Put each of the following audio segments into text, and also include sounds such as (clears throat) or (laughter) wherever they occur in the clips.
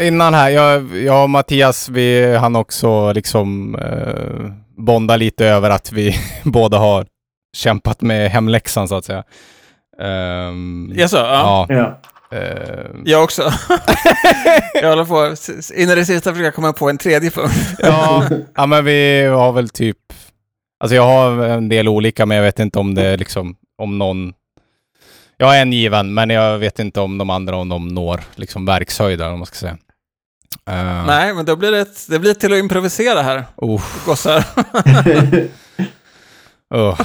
innan här, jag, jag och Mattias, vi han också liksom eh, bonda lite över att vi (laughs) båda har kämpat med hemläxan så att säga. Um, Jaså? Ja. Ja. eh, Jag också. (laughs) jag håller på, s- in i det sista försöka komma på en tredje punkt. (laughs) ja, ja, men vi har väl typ, alltså jag har en del olika, men jag vet inte om det är liksom, om någon, jag har en given, men jag vet inte om de andra, om de når liksom verkshöjden, om man ska säga. Uh, Nej, men då blir det, ett- det blir till att improvisera här, Oh, gossar. (laughs) oh.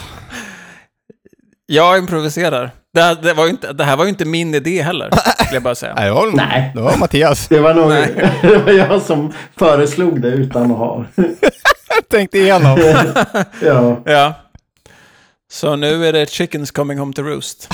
Jag improviserar. Det, här- det, var ju inte, det här var ju inte min idé heller, vill jag bara säga. Nej, det var, Nej. det var Mattias. Det var nog (laughs) det var jag som föreslog det utan att ha. Jag (laughs) tänkte igenom. Ja. Ja. Så nu är det chickens coming home to roost.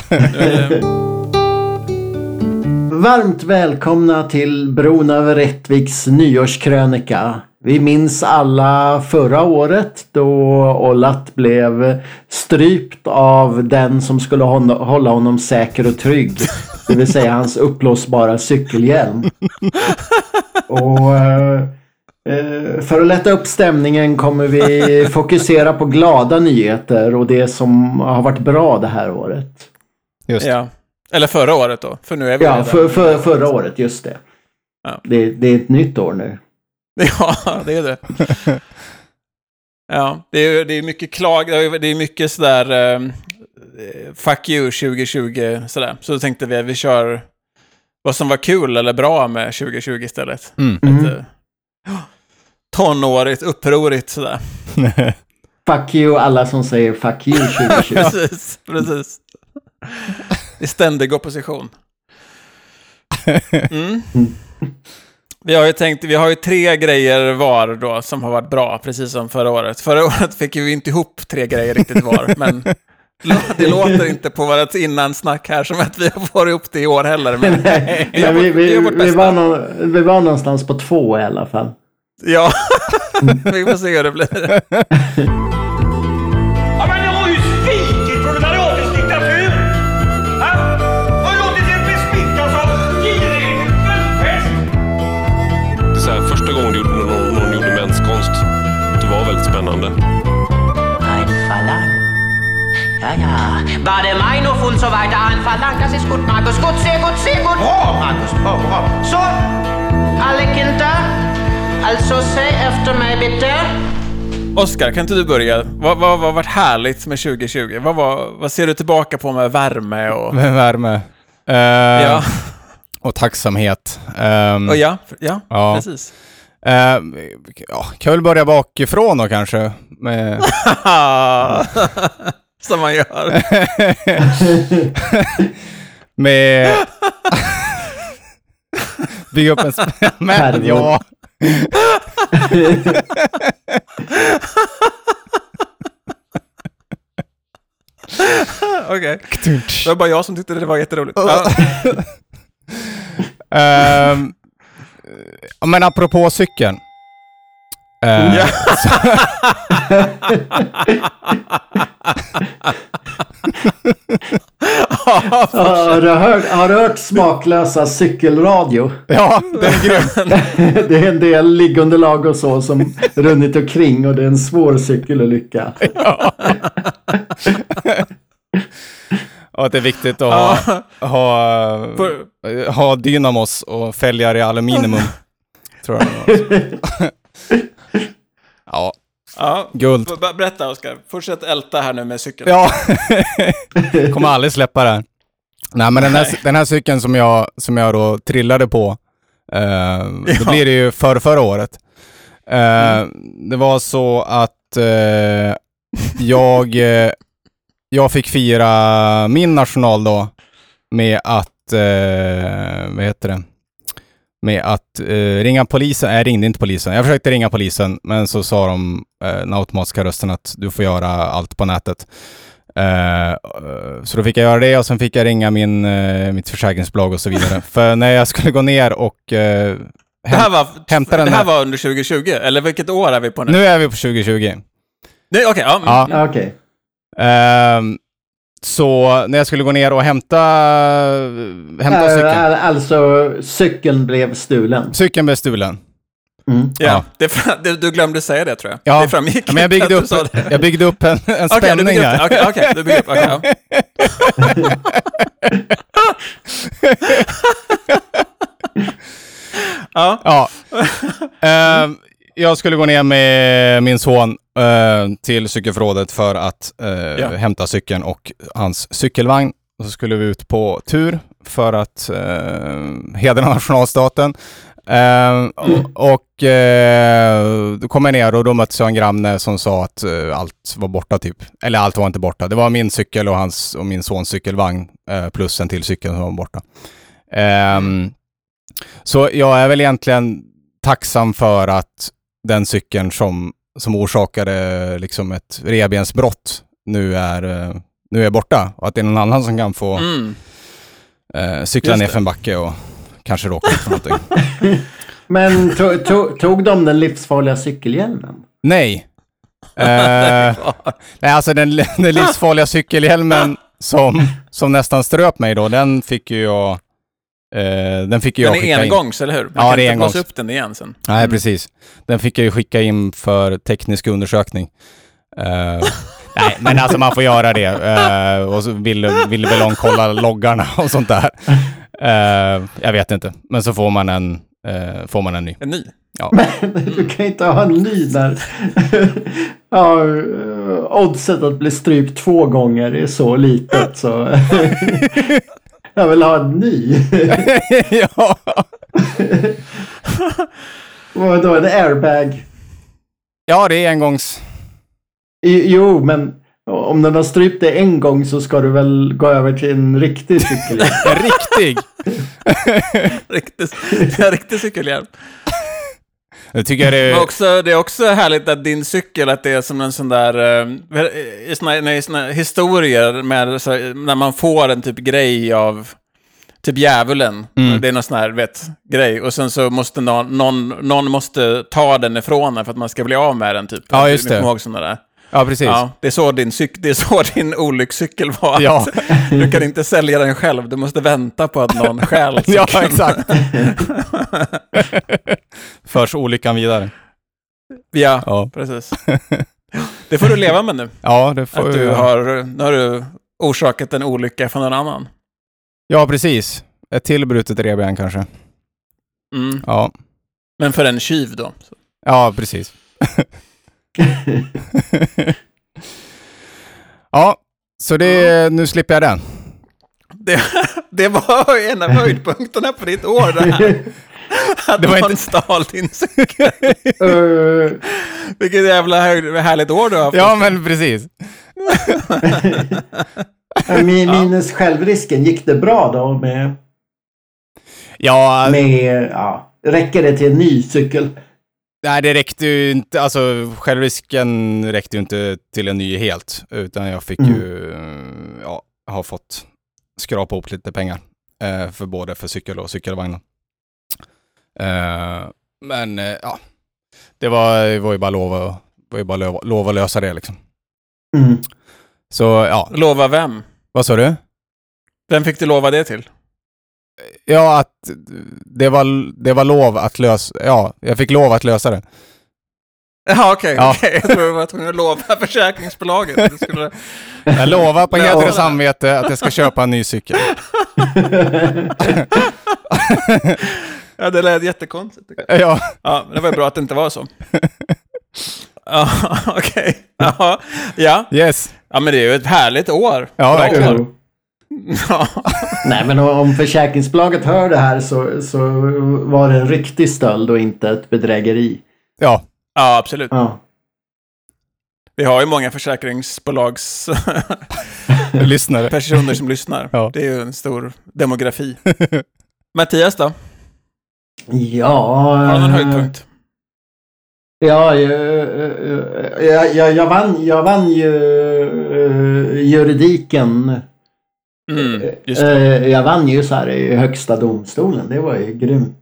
Varmt välkomna till Bron över Rättviks nyårskrönika. Vi minns alla förra året då Ollat blev strypt av den som skulle hålla honom säker och trygg. Det vill säga hans uppblåsbara cykelhjälm. Och eh, eh, för att lätta upp stämningen kommer vi fokusera på glada nyheter och det som har varit bra det här året. Just ja. Eller förra året då, för nu är vi Ja, för, för, förra året, just det. Ja. Det, det är ett nytt år nu. (laughs) Ja, det är det. Ja, det är, det är mycket klag, det är mycket sådär eh, fuck you 2020 sådär. Så då tänkte vi att vi kör vad som var kul eller bra med 2020 istället. Mm. Mm. Lite (gasps) tonårigt, upprorigt sådär. (laughs) Fuck you alla som säger fuck you 2020. (laughs) precis, precis. I ständig opposition. (laughs) Mm. Vi har ju tänkt, vi har ju tre grejer var då som har varit bra, precis som förra året. Förra året fick vi inte ihop tre grejer riktigt var, men det låter inte på vårt innansnack här som att vi har fått ihop det i år heller. Men (laughs) Nej, vi har vi, vi vi, vi, var nå, vi var någonstans på två i alla fall. ja, (laughs) vi får se hur det blir. Der Meinung und so weiter ein Verlangen. Das ist gut, Markus. Gut, sehr gut, sehr gut. Oh, Markus. Oh, oh. So, alle Kinder. Also säg efter mig bitte. Oskar, kan inte du börja? Vad vad vad har varit härligt med 2020? Vad, var, vad ser du tillbaka på med värme och... (laughs) Med värme. Eh, Ja, Och tacksamhet. Ehm, och ja, ja, Ja. precis. eh, ja, kan väl börja bakifrån då kanske. Med, (laughs) Som man gör. (laughs) med bygga upp en... sp- Men Härvor. ja. (laughs) Okej. Det var bara jag som tyckte det var jätteroligt. Ja, men apropå cykeln. Ja. (laughs) Har du hört, har du hört smaklösa cykelradio? ja, den är grym. (laughs) Det är en del liggunderlag och så som runnit omkring och det är en svår cykelolycka. Och (laughs) att det är viktigt att ha, ha, För- ha dynamos och fälgar i aluminium. (laughs) Tror jag. det ja, Ja. guld. Ber- ber- Berätta Oskar, fortsätt älta här nu med cykeln. Ja, (laughs) kommer aldrig släppa det. Nej, men den här, den här cykeln som jag, som jag då trillade på, eh, då Ja. blir det ju för förra året. Eh, Det var så att eh, jag, eh, jag fick fira min nationaldag med att, eh, vad heter det? Med att eh, ringa polisen. Jag ringde inte polisen. Jag försökte ringa polisen, men så sa de, eh, den automatiska rösten, att du får göra allt på nätet. Eh, så då fick jag göra det och sen fick jag ringa min, eh, mitt försäkringsbolag och så vidare. (laughs) För när jag skulle gå ner och eh, Det här var, Hämta den det här här. var under 2020, eller vilket år är vi på nu? nu är vi på 2020. Nej, Okej, ja. mm. Ja. Ja, Okej. Så när jag skulle gå ner och hämta, hämta cykeln. Äh, alltså, cykeln blev stulen. Cykeln blev stulen. Mm. Ja, Ja. Det, du glömde säga det tror jag. Ja, det framgick Ja, men jag byggde upp, jag byggde upp en, en spänning byggde upp här. Okej, okej, du byggde upp okej, ja. (laughs) ja. Ja. Ehm, jag skulle gå ner med min son eh, till cykelförrådet för att eh, Ja. hämta cykeln och hans cykelvagn. Och så skulle vi ut på tur för att uh, hedra nationalstaten. Ehm, och och eh, då kom jag ner och då möttes jag en granne som sa att eh, allt var borta typ. Eller allt var inte borta. Det var min cykel och hans och min sons cykelvagn eh, plus en till cykel som var borta. Ehm, så jag är väl egentligen tacksam för att den cykeln som, som orsakade liksom ett revbensbrott nu är, eh, nu är borta. Och att det är någon annan som kan få Mm. eh, cykla ner för en backe och kanske råka ut för någonting. (laughs) Men to, to, tog de den livsfarliga cykelhjälmen? Nej. (laughs) Eh, nej, alltså den, den livsfarliga cykelhjälmen (laughs) som, som nästan ströp mig då, den fick ju jag... Eh, den fick ju jag Den är skicka in. engångs, eller hur? Man Ja, kan det är inte engångs. upp den igen sen. Nej, precis. Den fick jag ju skicka in för teknisk undersökning. Eh, (laughs) nej, men alltså man får göra det. Eh, och så vill, vill väl de kolla loggarna och sånt där. Eh, jag vet inte. Men så får man en, får man en ny. En ny. Du kan inte ha en ny där. (laughs) ja, oddset att bli strypt två gånger är så litet så. (laughs) Jag vill ha en ny. (laughs) ja. (laughs) Och då det airbag. ja, det är engångs... Jo, men om den har strypt dig en gång så ska du väl gå över till en riktig cykel. (laughs) En riktig! Riktig, en riktig cykelhjälm. Jag tycker jag Men det... också, det är också härligt att din cykel, att det är som en sån där... eh, I såna, i såna historier med, så, när man får en typ grej av typ djävulen. Mm. Det är någon sån här, vet, grej. Och sen så måste någon, någon, någon måste ta den ifrån en för att man ska bli av med den typ. Ja, just det. kommer ihåg såna där. Ja, precis. Ja, det är så din, cyk, det är så (laughs) din olyckscykel var. att Ja. (laughs) Du kan inte sälja den själv, du måste vänta på att någon stjäl (laughs) cykeln. Ja, exakt. Förs olyckan vidare. Ja, Ja, precis. Det får du leva med nu. ja det får Att du jag- har, nu har du orsakat en olycka för någon annan. Ja, precis. Ett till brutet revben kanske. Mm. Ja, Men för en tjuv då. Ja precis. (laughs) ja, så det, nu slipper jag den. Det, (laughs) det var en av (laughs) höjdpunkterna på ditt år det här. Att Det var någon inte- stal din cykel. Eh, Vilket jävla höjd, härligt år du har haft. Ja, men precis. min, minus självrisken, gick det bra då med, Ja, med ja, räcker det till en ny cykel? Nej det räckte ju inte, alltså självrisken räckte ju inte till en ny helt, utan jag fick Mm. ju, ja, har fått skrapa ihop lite pengar. Eh, för både för cykel och cykelvagnen. Eh, men eh, ja, det var, det var ju bara lov att, var ju bara lov, lov att lösa det liksom. Mm. Så ja, Lova vem? vad sa du? Vem fick du lova det till? Ja, att det var, det var lov att lösa, ja, jag fick lov att lösa det. Ja, okej. Ja. okej. Jag tror du var tvungen att lova (laughs) försäkringsbolaget. Du skulle... (laughs) Jag lovar på heder och samvete att jag ska köpa en ny cykel. (laughs) Ja, det lät jättekonstigt. Ja, Ja, men det var bra att det inte var så. Ja, okej. Ja, ja. yes. ja, men det är ju ett härligt år. Ja, verkligen. år. Ja. Nej men om försäkringsbolaget hör det här så, så var det en riktig stöld och inte ett bedrägeri. Ja, ja, absolut. Ja. Vi har ju många försäkringsbolags (laughs) lyssnare. personer som lyssnar. Ja. Det är ju en stor demografi. (laughs) Mattias då? Ja... Har du någon eh, höjdpunkt? Ja, jag, jag, jag, jag, vann, jag vann ju eh, juridiken. Mm, det. Eh, Jag vann ju så här i högsta domstolen. Det var ju grymt.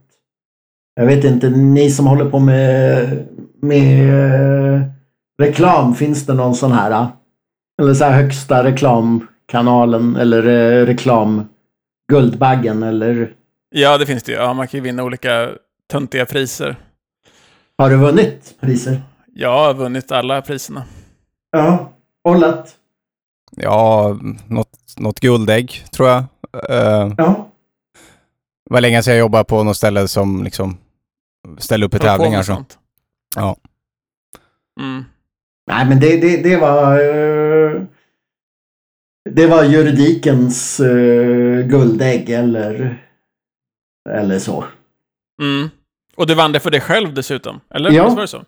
Jag vet inte, ni som håller på med, med eh, reklam, finns det någon sån här? eh, Eller så här högsta reklam reklamkanalen eller eh, reklam Guldbaggen eller Ja, det finns det ju. Ja, man kan ju vinna olika töntiga priser. har du vunnit priser? Jag har vunnit alla priserna. Ja. Ollat? Ja, något, något guldägg tror jag. Eh, Ja. Det var länge sedan jag jobbade på något ställe som liksom ställer upp i tävlingar. Sånt. Ja. Mm. Nej men det, det, det var eh, Det var juridikens eh, guldägg eller Eller så. Mm. Och du vann det för dig själv dessutom? Eller? Ja. Visst var det så?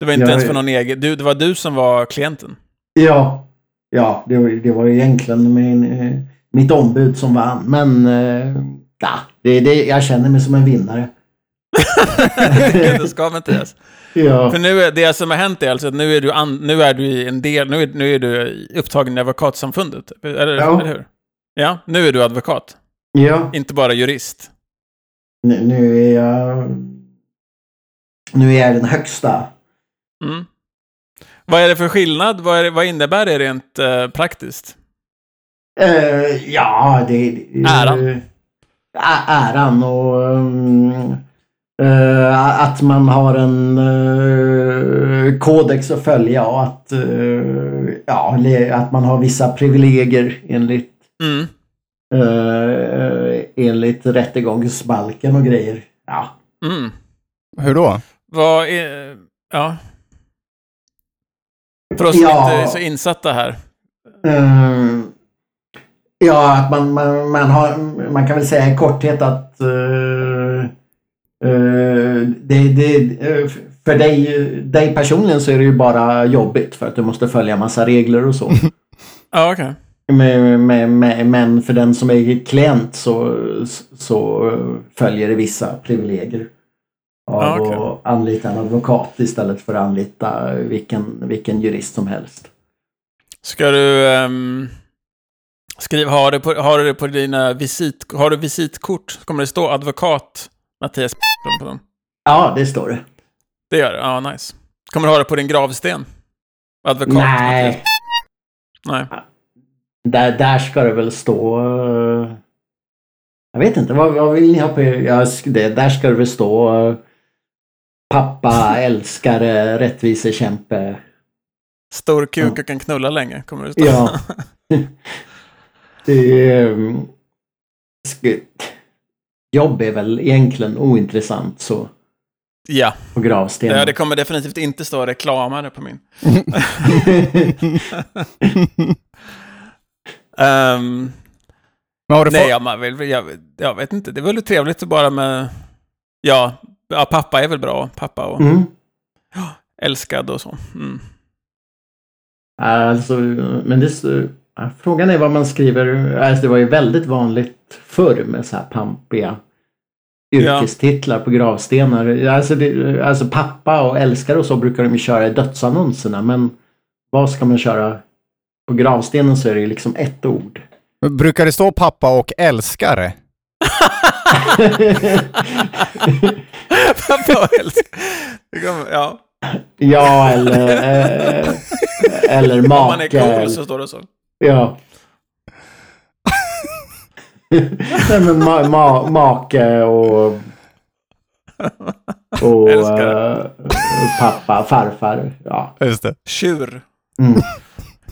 Det var inte Ja, ens för någon egen... Du, det var du som var klienten? Ja. Ja, det, var- det var egentligen min, eh, mitt ombud som vann. Men eh, ja, det, det, jag känner mig som en vinnare. (laughs) det ska Mattias. (laughs) Ja. För nu är det som har hänt är alltså att nu är du, an, nu är du i en del, nu är, nu är du upptagen i advokatsamfundet. Eller, Ja. eller hur? Ja, nu är du advokat. ja. Inte bara jurist. Nu, nu är jag... Nu är jag den högsta. Mm. Vad är det för skillnad? Vad, är det, vad innebär det rent eh, praktiskt? Eh, ja, det... det- Äran. Ä- äran och... um, eh, att man har en eh, kodex att följa och att, ja, att man har vissa privilegier enligt, Mm. uh, enligt rättegångsbalken och grejer. Ja. Mm. Hur då? Vad är... Ja. För oss som Ja. inte är så insatta här. Eh, ja, att man, man, man, har, man kan väl säga i korthet att eh, eh, det, det, för dig, dig personligen så är det ju bara jobbigt för att du måste följa massa regler och så. (laughs) Ja, okej. Men, men, men- men för den som är klient så, så följer det vissa privilegier. Av Ja, okej. att anlita en advokat istället för att anlita vilken, vilken jurist som helst. Ska du... ehm, skriva, har, du på, har du på dina visit... Har du visitkort? Kommer det stå advokat Mattias på dem? Ja, det står det. Det gör det? Ja, nice. Kommer du ha det på din gravsten? Advokat Nej. Mattias? Nej. Där, där ska det väl stå... eh, Jag vet inte, vad, vad vill ni ha på? Ja, det, där ska det väl stå eh, Pappa, älskare, rättvisekämpe. Stor kuk och kan knulla länge, kommer det stå. Ja. (laughs) det är, mm, Jobb är väl egentligen ointressant så ja. på gravstenen. Det, det kommer definitivt inte stå reklamare på min. (laughs) Men har du nej, fått... jag, man vill, jag, jag vet inte. Det är väl trevligt att bara med... Ja, ja, pappa är väl bra. Pappa och Mm. älskad och så. Mm. Alltså, men det, ja, frågan är vad man skriver. Alltså, det var ju väldigt vanligt förr med så här pampiga yrkestitlar på gravstenar. Alltså, det, alltså pappa och älskare och så brukar de ju köra i dödsannonserna. Men vad ska man köra? På gravstenen så är det ju liksom ett ord. Brukar det stå pappa och älskare? (laughs) Ja, Ja, eller, eh, eller om make. man är cool så står det så. Ja. Nej, men ma ma make och... Och eh, pappa, farfar. Ja. Just det. Tjur. Mm.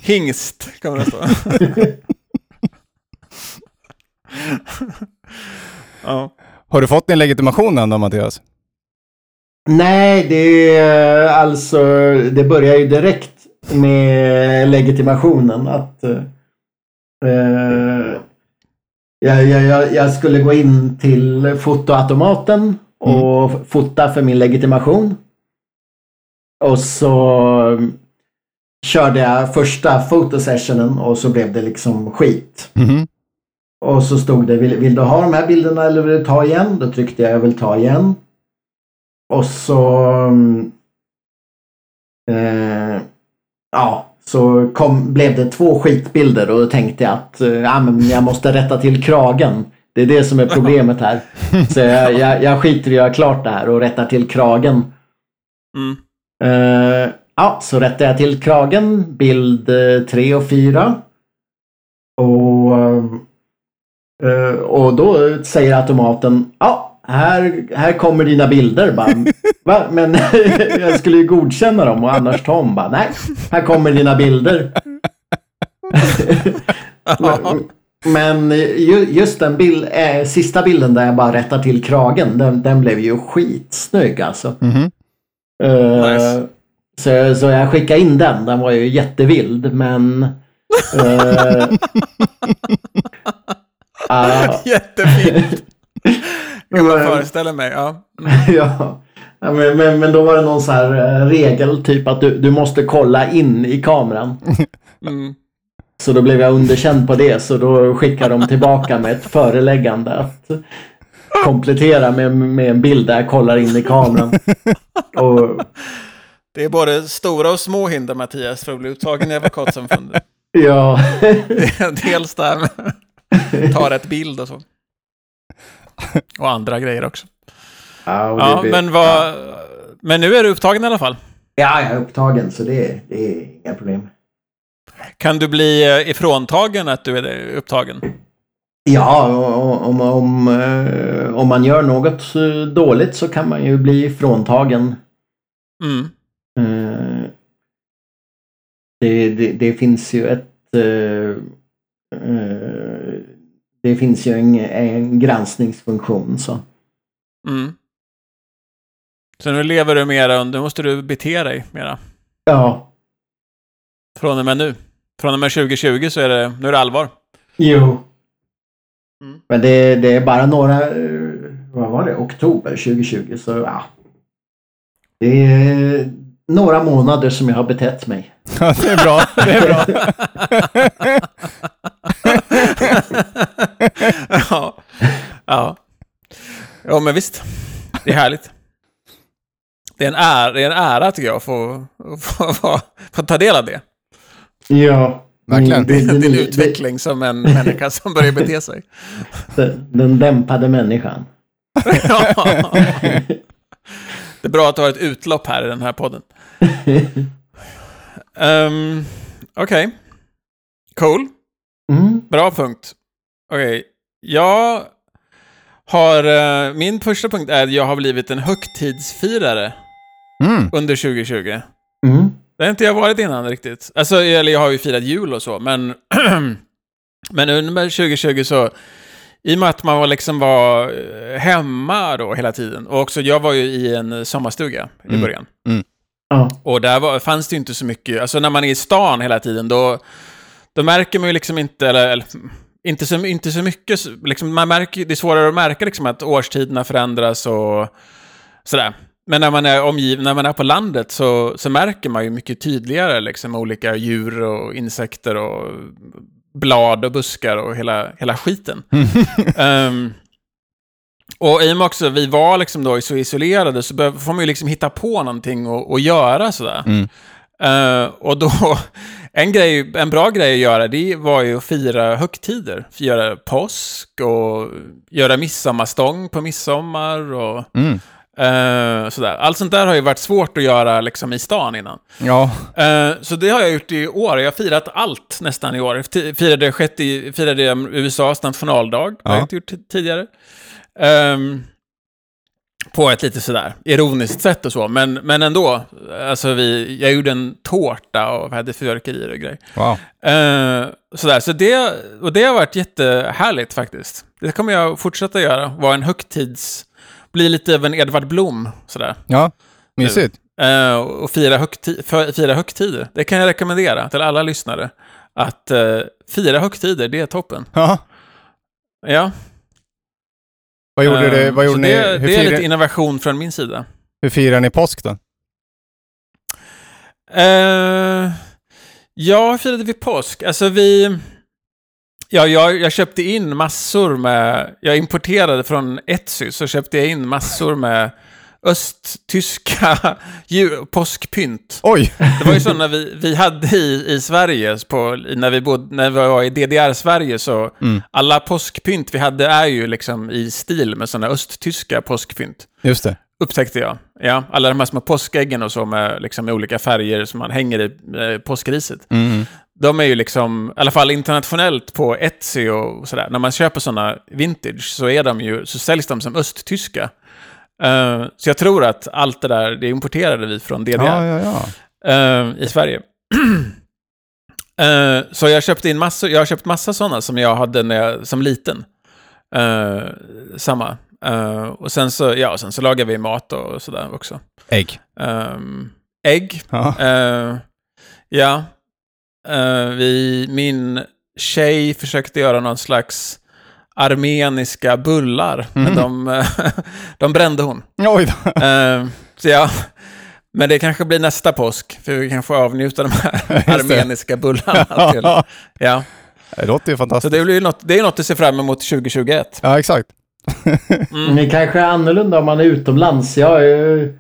Hingst, kommer det stå. Ja. Har du fått din legitimation än då, Mattias? Nej, det är alltså... Det börjar ju direkt med legitimationen. Att... eh, jag, jag, jag, jag skulle gå in till fotoautomaten och fota för min legitimation. Och så körde jag första fotosessionen och så blev det liksom skit. Mhm. Och så stod det, vill, vill du ha de här bilderna eller vill du ta igen? Då tryckte jag, jag vill ta igen. Och så... mm, Eh, ja, så kom, blev det två skitbilder och då tänkte jag att eh, ja, men jag måste rätta till kragen. Det är det som är problemet här. (laughs) Så jag, jag, jag skiter i att göra klart det här och rättar till kragen. Mm. Eh, ja, så rättar jag till kragen, bild 3 och 4. Och, eh, och då säger automaten ja, här, här kommer dina bilder. Bara, Va? Men (laughs) jag skulle ju godkänna dem och annars Tom bara nej, här kommer dina bilder. (laughs) Men- ju- just den bild, eh, sista bilden där jag bara rättar till kragen, den, den blev ju skitsnygg alltså. Mhm. Eh, Nice. så, så jag skickade in den, den var ju jättevild men... eh, (laughs) ah, (laughs) Jättefint. (laughs) Jag bara föreställer mig. Ja. (laughs) ja. Ja, Men, men, men då var det någon så här eh, regel, typ att du, du måste kolla in i kameran. Mm. Så då blev jag underkänd på det, så då skickade de tillbaka med ett föreläggande att komplettera med, med en bild där jag kollar in i kameran. Och Det är både stora och små hinder, Mattias, för att bli uttagen i Advokatsamfundet. ja, Dels där (laughs) ta rätt bild och så. (laughs) Och andra grejer också. ja, Ja, blir- men vad... Men nu är du upptagen i alla fall. Ja, jag är upptagen så det, det är inga problem. Kan du bli eh, ifråntagen att du är upptagen? Ja, och- om, om, eh, om man gör något eh, dåligt så kan man ju bli fråntagen. Mm. Det, det, det finns ju ett... eh, eh, Det finns ju en, en granskningsfunktion så. Mm. Så nu lever du mera, nu måste du bete dig mera. Ja, Från och med nu. Från och med 2020 så är det, nu är det allvar. jo. Mm. Men det, det är bara några, eh, vad var det, oktober 2020 så ja. Det är några månader som jag har betett mig. Ja, det är bra. Det är bra. (laughs) (laughs) ja. ja. Ja, men visst. Det är härligt. Det är en ära, det är en ära tycker jag, att få, få, få, få ta del av det. Ja. Verkligen. Det- det- Din det- utveckling som en människa som börjar bete sig. Den, dämpade människan. (laughs) Ja. Det är bra att du har ett utlopp här i den här podden. Um, Okej. Cool. Mm. Bra punkt. Okej. Jag har... eh, min första punkt är att jag har blivit en högtidsfirare Mm. under 2020. Mm. Det har inte jag varit innan riktigt. Alltså, eller jag har ju firat jul och så, men... (clears throat) men under 2020 så... I och med att man var liksom var eh, hemma då hela tiden. Och också, jag var ju i en sommarstuga i Mm. början. Ja. Och där var, fanns det ju inte så mycket, alltså när man är i stan hela tiden då, då märker man ju liksom inte, eller, eller inte, så, inte så mycket, liksom, man märker, det är svårare att märka liksom att årstiderna förändras och sådär. Men när man är omgiven, när man är på landet så, så märker man ju mycket tydligare liksom olika djur och insekter och blad och buskar och hela, hela skiten. (laughs) Ehm, och i och med också vi var liksom då så isolerade så får man ju liksom hitta på någonting och, och göra sådär. Mm. Eh, och då, en, grej, en bra grej att göra det var ju att fira högtider. Göra påsk och göra midsommarstång på midsommar och Mm. eh, sådär. Allt sånt där har ju varit svårt att göra liksom i stan innan. Ja. Eh, så det har jag gjort i år. Jag har firat allt nästan i år. T- Firade, sjätte, firade USAs nationaldag. Det har jag Ja. inte gjort tidigare. Ehm, på ett lite sådär ironiskt sätt och så. Men, men ändå. Alltså vi, jag gjorde en tårta och hade fyrverkerier och grejer. Wow. Eh, sådär, så det, och det har varit jättehärligt faktiskt. Det kommer jag fortsätta göra. Vara en högtids... Bli lite av en Edvard Blom, sådär. Ja. Mysigt. Eh, och fira, högti för, fira högtider. Det kan jag rekommendera till alla lyssnare. Att eh, fira högtider, det är toppen. Ja. Ja. Vad gjorde, Eh, det, vad gjorde det, ni? Hur, det är lite innovation från min sida. hur firar ni påsk då? Eh, ja, firade vi påsk? Alltså vi... Ja, jag, jag köpte in massor med... Jag importerade från Etsy, så köpte jag in massor med östtyska (laughs) påskpynt. Oj! Det var ju så när vi, vi hade i, i Sverige, på, när, vi bodde, när vi var i DDR-Sverige, så Mm. alla påskpynt vi hade är ju liksom i stil med sådana östtyska påskpynt. Just det. Upptäckte jag. Ja, alla de här små påskäggen och så med, liksom, med olika färger som man hänger i eh, påskriset. Mm. de är ju liksom, i alla fall internationellt på Etsy och sådär, när man köper sådana vintage så, är de ju, så säljs de som östtyska. Eh, så jag tror att allt det där, det importerade vi från DDR Ja, ja, ja. eh, i Sverige. (clears throat) Eh, så jag köpte in massor, jag har köpt massa sådana som jag hade när jag, som liten. Samma. Och sen så, ja, sen så lagar vi mat och sådär också. Ägg. Ägg. Ja. Vi, min tjej försökte göra någon slags armeniska bullar, men de, eh, (laughs) de brände hon. Oj då. Eh, så ja, men det kanske blir nästa påsk, för vi kan få avnjuta de här (laughs) armeniska bullarna. Till, (laughs) ja. Det låter ju Så fantastiskt. det, blir något, det är något att se fram emot 2021. Ja, exakt. Men Det kanske är annorlunda om man är utomlands. Jag har ju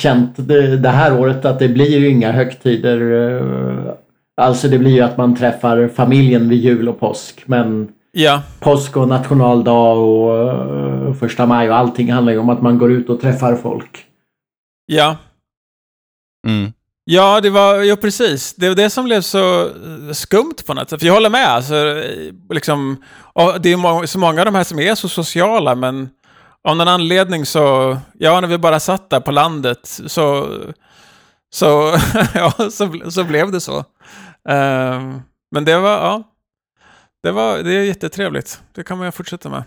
känt det, det här året att det blir ju inga högtider. eh, Alltså det blir ju att man träffar familjen vid jul och påsk. Men Ja, påsk och nationaldag och eh, första maj och allting handlar ju om att man går ut och träffar folk. ja. Mm. Ja, det var, ja precis. Det var det som blev så eh, skumt på något sätt. För jag håller med. Alltså, eh, liksom, det är så många av de här som är så sociala, men av någon anledning så, ja, när vi bara satt där på landet så, så, (laughs) ja, så, så blev det så. Ehm, men det var, ja, det var, det är jättetrevligt. Det kan man ju fortsätta med.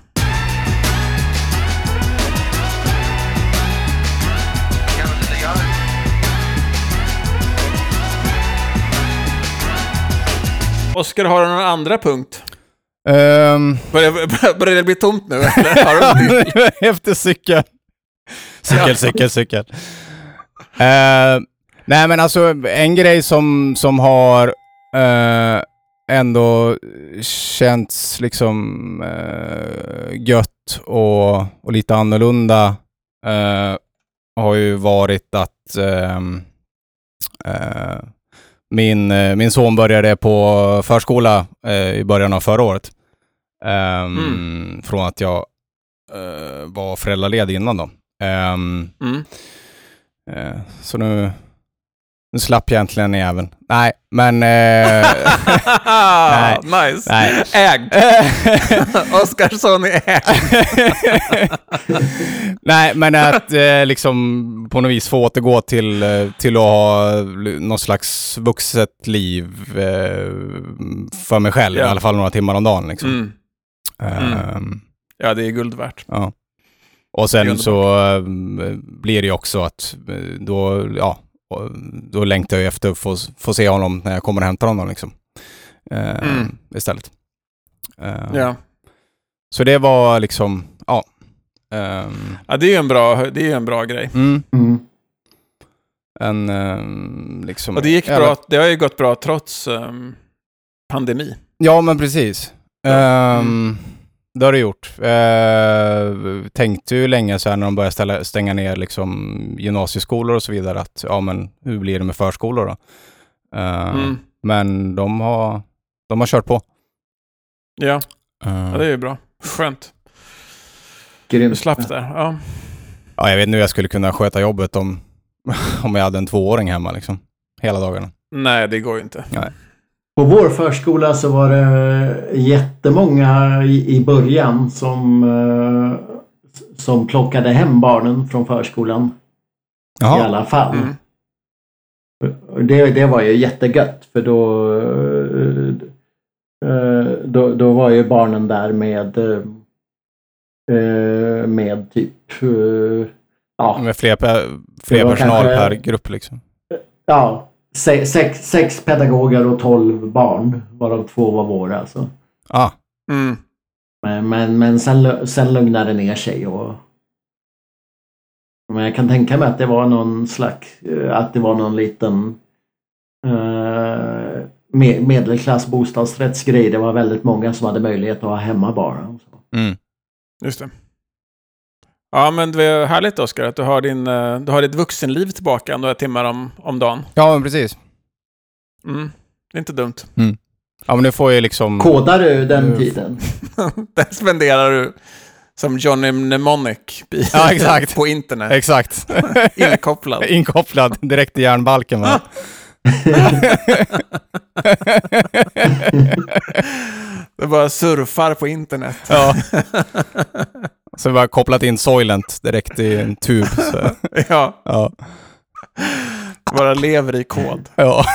Oskar, har du någon andra punkt? Ehm, Börjar, (laughs) börjar det bli tomt nu? Efter (laughs) cykel. Cykel, cykel, cykel. (laughs) Eh, nej men alltså en grej som, som har eh, ändå känts liksom uh, gött och, och lite annorlunda eh, har ju varit att ehm, eh, min, eh, min son började på förskola eh, i början av förra året. Ehm, Från att jag eh, var föräldraledig innan då. Ehm, Mm. eh, så nu, nu slapp jag äntligen även. Nej, men... Eh, (laughs) Nej. nice. nej. Ägd. (laughs) Oskarsson är ägd. (laughs) Nej, men att eh, liksom på något vis få återgå till, eh, till att ha någon slags vuxet liv eh, för mig själv, Ja. i alla fall några timmar om dagen. Liksom. Mm. Ehm, Ja, det är guld värt. ja. Och sen så eh, blir det ju också att eh, då, ja, och då längtar jag efter att få, få se honom när jag kommer och hämtar honom liksom. Eh, Mm. Istället. Eh, Ja. Så det var liksom, ja. ehm, ja, det är ju en bra, det är en bra grej. mm, Mm. en ehm, liksom... Och det gick bra, det har ju gått bra trots ehm, pandemi. Ja, men precis. Ehm, Det har det gjort. Uh, tänkte ju länge så här när de började ställa, stänga ner liksom gymnasieskolor och så vidare att ja, men hur blir det med förskolor då? Eh, Mm. Men de har, de har kört på. Ja, Eh, ja, det är ju bra. Skönt. Du Grymt. slapp där. Ja. ja, jag vet hur jag skulle kunna sköta jobbet om, (laughs) om jag hade en tvååring hemma liksom. Hela dagarna. Nej, det går ju inte. På vår förskola så var det jättemånga i, i början som, eh, som plockade hem barnen från förskolan. I Jaha. alla fall. Mm. Det, det var ju jättegött för då, eh, då, då var ju barnen där med eh, med typ ja, Med fler, fler personal kanske- per grupp liksom. ja se, sex, sex pedagoger och tolv barn varav två var våra. Alltså. Ah, Mm. Men, men, men sen, sen lugnade det ner sig. Och, men jag kan tänka mig att det var någon slags, eh, att det var någon liten eh, me- medelklass bostadsrättsgrej. Det var väldigt många som hade möjlighet att ha hemma bara. mm. Just det. Ja, men det är härligt Oskar att du har, din, eh, du har ditt vuxenliv tillbaka några timmar om, om dagen. Ja, men precis. Mm. Det är inte dumt. Ja, men nu får jag liksom... Kodar du den Mm. tiden? (laughs) Där spenderar du som Johnny Mnemonic Ja, exakt. (laughs) på internet. Exakt. (laughs) Inkopplad. Inkopplad direkt i järnbalken va? Det bara surfar på internet. ja. Så vi har kopplat in Soylent direkt i en tub. Så, (laughs) Ja, ja. bara lever i kod. ja. (laughs)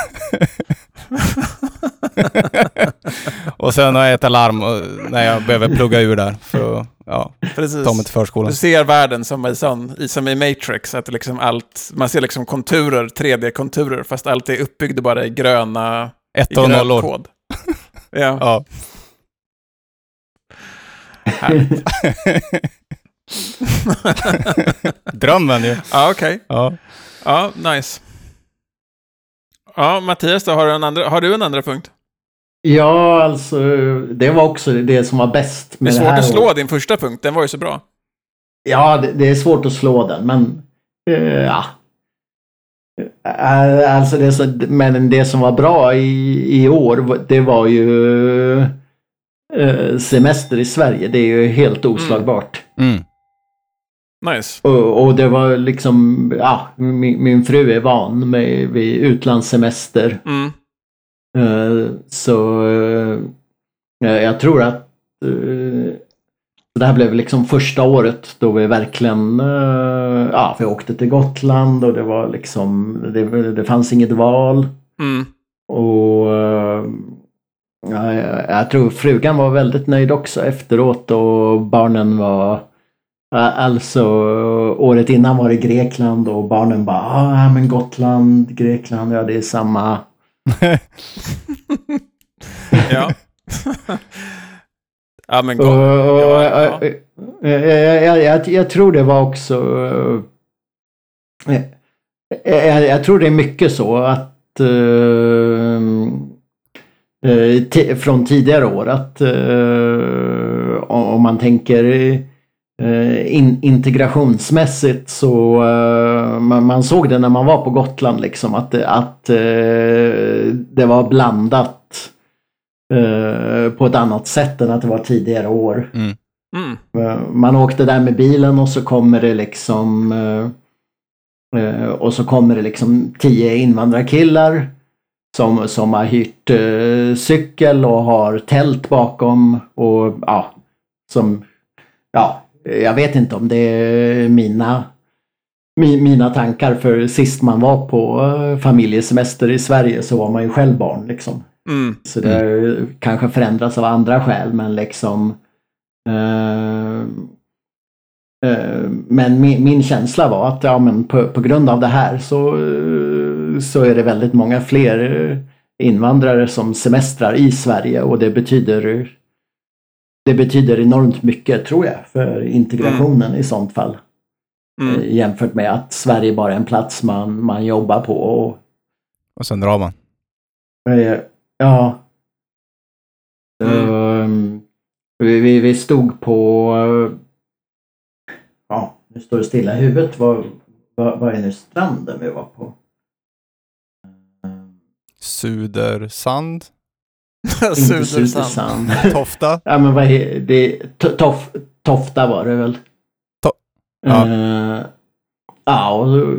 och sen har jag ett alarm och- när jag behöver plugga ur där för ja, Precis. ta mig till förskolan. Du ser världen som i, sån, som i Matrix, att liksom allt, man ser liksom konturer, 3D-konturer, fast allt är uppbyggt bara i gröna, Ett och nollor. Ja, Ja. (laughs) Drömmen ju. Ja, okej. Ja. Ja, nice. Ja, Mattias då, har du en andra, har du en andra punkt? Ja, alltså det var också det som var bäst Det är det, svårt här att slå året. din första punkt, den var ju så bra. Ja, det, det är svårt att slå den, men eh, ja. Eh, Alltså det, men det som var bra i, i år, det var ju semester i Sverige. Det är ju helt oslagbart. Mm. Nice. Och, och det var liksom, ja, min, min fru är van med vid utlandssemester. Mm. Eh, Så eh, jag tror att eh, det här blev liksom första året då vi verkligen, eh, ja vi åkte till Gotland och det var liksom, det, det fanns inget val. Mm. Och eh, ja, jag, jag tror frugan var väldigt nöjd också efteråt och barnen var Alltså året innan var det Grekland och barnen bara ah, men Gotland, Grekland, ja det är samma. (laughs) Ja. (laughs) ja, men Och, gott. och, Ja, ja. jag, jag, jag, jag tror det var också... eh, eh, Jag, tror det är mycket så att eh, eh, från tidigare år att eh, om man tänker eh, in, integrationsmässigt så eh, man, man såg det när man var på Gotland liksom att, det- att eh, det var blandat eh, på ett annat sätt än att det var tidigare år. Mm. Eh, Man åkte där med bilen och så kommer det liksom och så kommer det liksom tio invandrarkillar som, som har hyrt eh, cykel och har tält bakom och ja, som, ja, jag vet inte om det är mina mi- mina tankar för sist man var på eh, familjesemester i Sverige så var man ju själv barn liksom. Mm. Så det har kanske förändrats av andra skäl men liksom eh, eh, Men min, min känsla var att ja, men på, på grund av det här så, eh, så är det väldigt många fler eh, invandrare som semestrar i Sverige och det betyder det betyder enormt mycket tror jag för integrationen i sånt fall. Mm. Eh, Jämfört med att Sverige bara är en plats man, man jobbar på. Och, Och sen drar man. Eh, Ja. Mm. Ehm, vi, vi, vi stod på... Ja, nu står det stilla i huvudet. Vad, vad, vad är nu stranden vi var på? Sudersand. (laughs) Inte Sudersand. (laughs) Tofta. ja, men vad är det? To- Tof, Tofta var det väl? To- ja. Eh, ja, och då,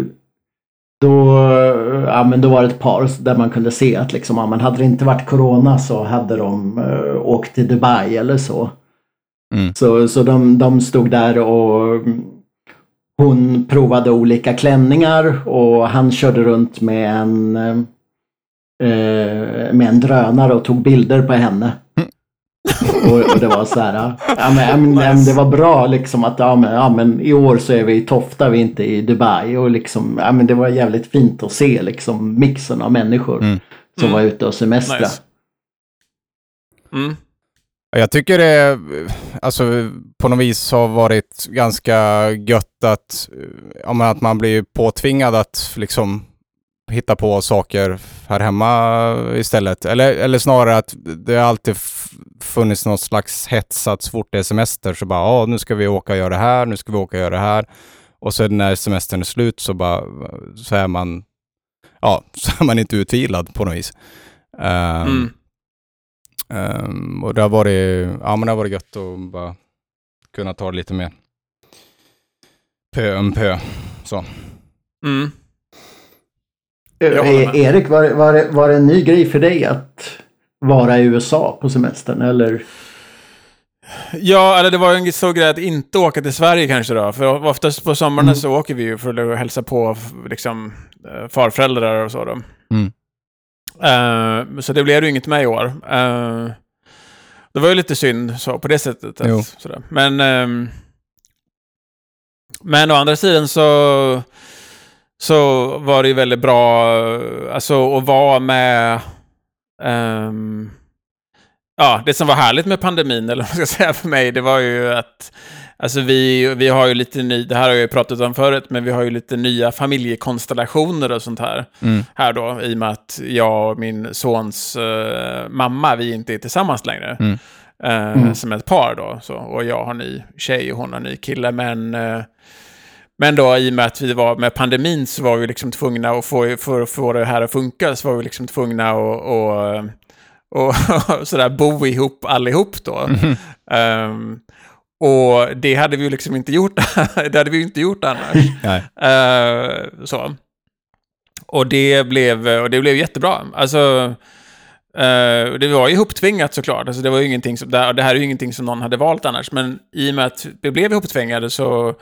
då, ja, men då var det ett par där man kunde se att liksom, ja, men hade det inte varit corona så hade de uh, åkt till Dubai eller så. Mm. Så, så de, de stod där och hon provade olika klänningar och han körde runt med en, eh, med en drönare och tog bilder på henne. Och, och det var så här, ja men, ja, men, det var bra liksom att ja men, ja men i år så är vi i Tofta, vi är inte i Dubai och liksom, ja men det var jävligt fint att se liksom mixen av människor Mm. som Mm. var ute och semestra. Nice. Mm. Jag tycker det alltså, på något vis har varit ganska gött att, ja, men att man blir påtvingad att liksom hitta på saker här hemma istället. Eller, eller snarare att det har alltid funnits någon slags hets att så fort det är semester så bara, ja nu ska vi åka och göra det här, nu ska vi åka och göra det här. Och sen när semestern är slut så bara, så är man, ja, (laughs) så är man inte utvilad på något vis. Ehm, Mm. Ehm, och det har varit, ja men det har varit gött att bara kunna ta det lite mer pö om pö. Så. Mm. Jag håller med. E- Erik, var, var, var det en ny grej för dig att vara i USA på semestern? Eller? Ja, eller det var en så grej att inte åka till Sverige kanske då. För oftast på sommarna så åker vi ju för att hälsa på liksom, eh, farföräldrar och så då. Mm. Eh, så det blev ju inget med i år. Eh, det var ju lite synd så, på det sättet. Att, sådär. Men, ehm, men å andra sidan så, så var det ju väldigt bra alltså, att vara med ehm, ja, det som var härligt med pandemin, eller vad man ska (laughs) säga för mig, det var ju att Alltså vi, vi har ju lite ny, det här har jag ju pratat om förut, men vi har ju lite nya familjekonstellationer och sånt här. Mm. Här då, i och med att jag och min sons eh, mamma, vi inte är tillsammans längre. Mm. Eh, Som ett par då. Så, och jag har ny tjej och hon har ny kille. Men, eh, men då i och med att vi var med pandemin så var vi liksom tvungna att få, för att få det här att funka så var vi liksom tvungna att och, (laughs) och, sådär bo ihop allihop då. Ehm, och det hade vi ju liksom inte gjort, (laughs) det hade vi inte gjort annars. (laughs) Eh, så. Och det blev, och det blev jättebra. Alltså, eh, det var ju ihoptvingat såklart. Alltså, det var ju ingenting som, det det här är ju ingenting som någon hade valt annars. Men i och med att vi blev ihoptvingade så,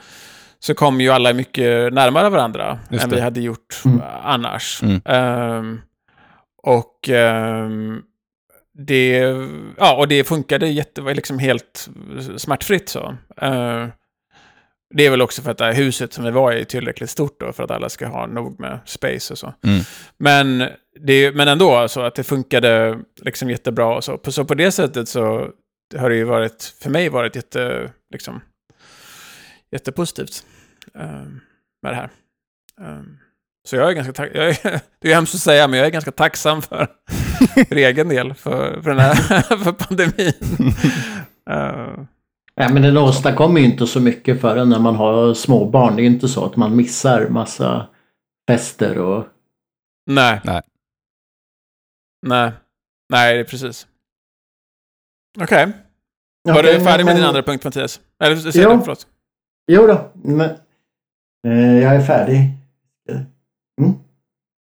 så kom ju alla mycket närmare varandra än vi hade gjort Mm. annars. Mm. Ehm, och ehm, det, ja, och det funkade jätte, liksom helt smärtfritt så. Eh, det är väl också för att det här huset som vi var i är tillräckligt stort då för att alla ska ha nog med space och så. Mm. Men, det, men ändå så att det funkade liksom jättebra och så. Så på det sättet så har det ju varit, för mig varit jätte, liksom, jättepositivt eh, med det här. Eh, så jag är ganska tack, jag är, (laughs) det är hemskt att säga, men jag är ganska tacksam för, (laughs) för egen del, för, för den här (laughs) för pandemin. Eh, Nej, men den åstadkommer ju inte så mycket förrän när man har småbarn. Det är ju inte så att man missar massa fester och... nej. Nej. Nej. Nej, det är precis. Okej. Var Okej, du färdig med men- din andra punkt, Mattias? Eller, säg Ja. det, förlåt. Jo då, men... Eh, jag är färdig. Mm.